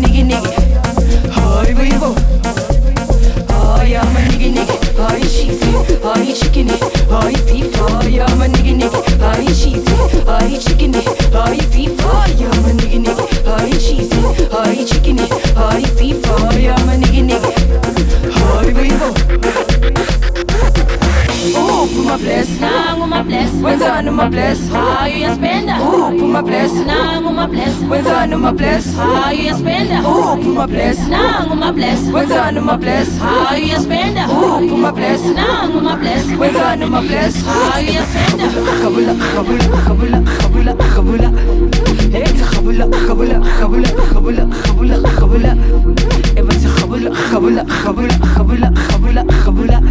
niggy niggy. Ay bıyıbo. Ay I'm a niggy niggy. Ay cheesy. Ay chickeny. Ay beef. Ay I'm a niggy niggy. Ay cheesy. Ay chickeny. Ay beef. Ay I'm wenzani uma bless hayi uyaspenda uma bless nangu uma bless wenzani uma bless hayi uyaspenda uphi uma bless nangu uma bless wenzani uma bless hayi uyaspenda uma bless nangu uma bless wenzani uma bless hayi uyaspenda kabula kabula kabula kabula kabula ethi kabula kabula kabula kabula kabula kabula ebathi kabula kabula kabula kabula kabula kabula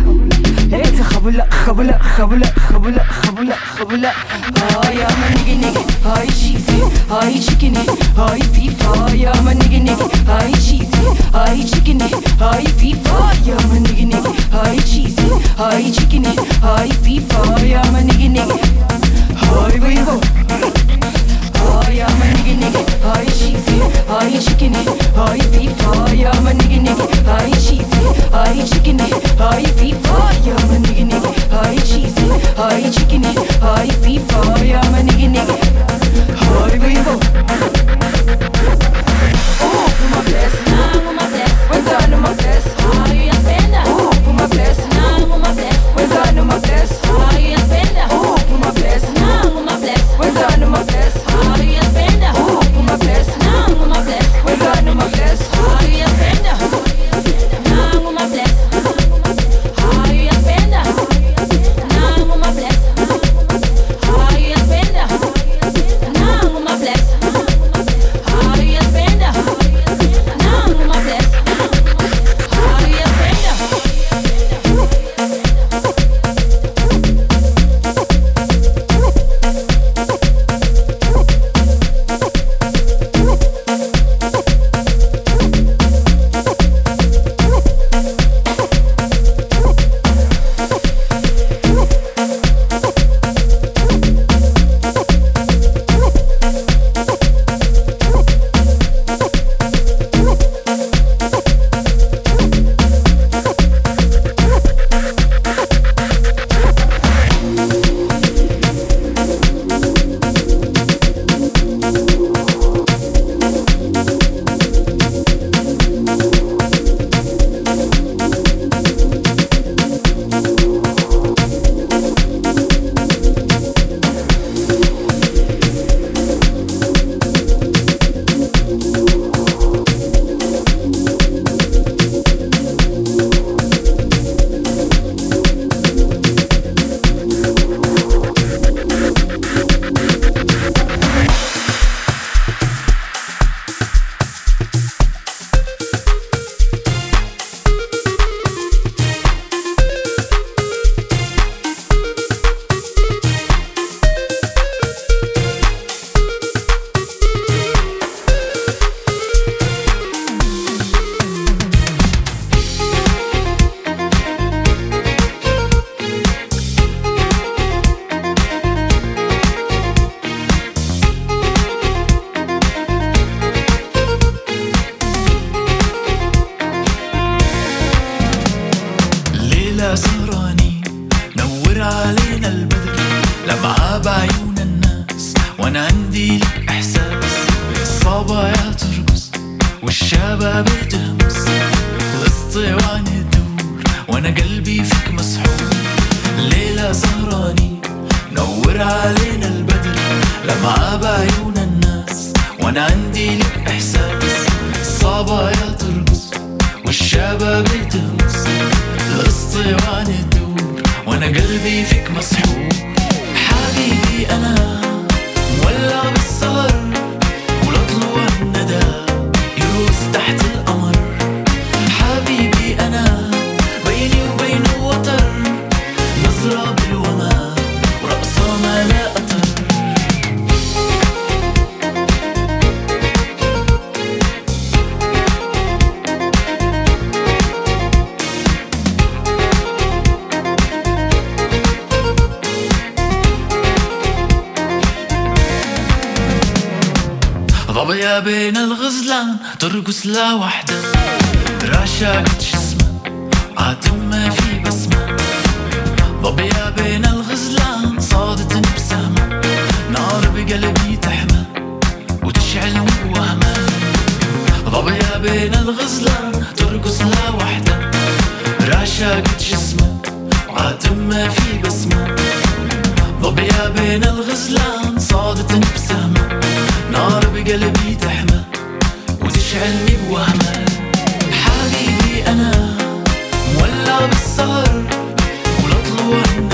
ethi kabula kabula kabula kabula kabula kabula haya manigi nigi hay cheesy hay chickeny hay beef haya manigi nigi hay cheesy hay chickeny hay beef haya manigi nigi hay cheesy hay chickeny hay beef haya manigi nigi hay vivo. Hi, I'm a nigga nigga. Hi, cheesy. Hi, chickeny. Hi, beef. I'm a nigga nigga. Hi, cheesy. Hi, chickeny. Hi, beef. I'm a nigga nigga. Hi. Hi, beef. I'm a nigga nigga. Oh, my bless. nangu uma bless Wenzani uma bless. تهمس الاسطوانة تدور وأنا قلبي فيك مسحور ليلة سهرانين نور علينا البدر لمعة بعيون الناس وأنا عندي لك احساس الصبايا ترقص والشباب تهمس الاسطوانة تدور وأنا قلبي فيك مسحور حبيبي أنا مولع بين الغزلان ترقص وحدة رشاقة جسمها عاتم ما في بسمة. ظبية بين الغزلان صادت بسهمة. نار بقلبي تحمى وتشعل وهمة. ظبية بين الغزلان ترقص وحدة رشاقة جسمها عاتم ما في بسمة. ظبيا بين الغزلان صادت بسهمة. نار بقلبي تحمى وتشعلني بوهمة. حبيبي أنا مولع بالسهر ولطلوع الندى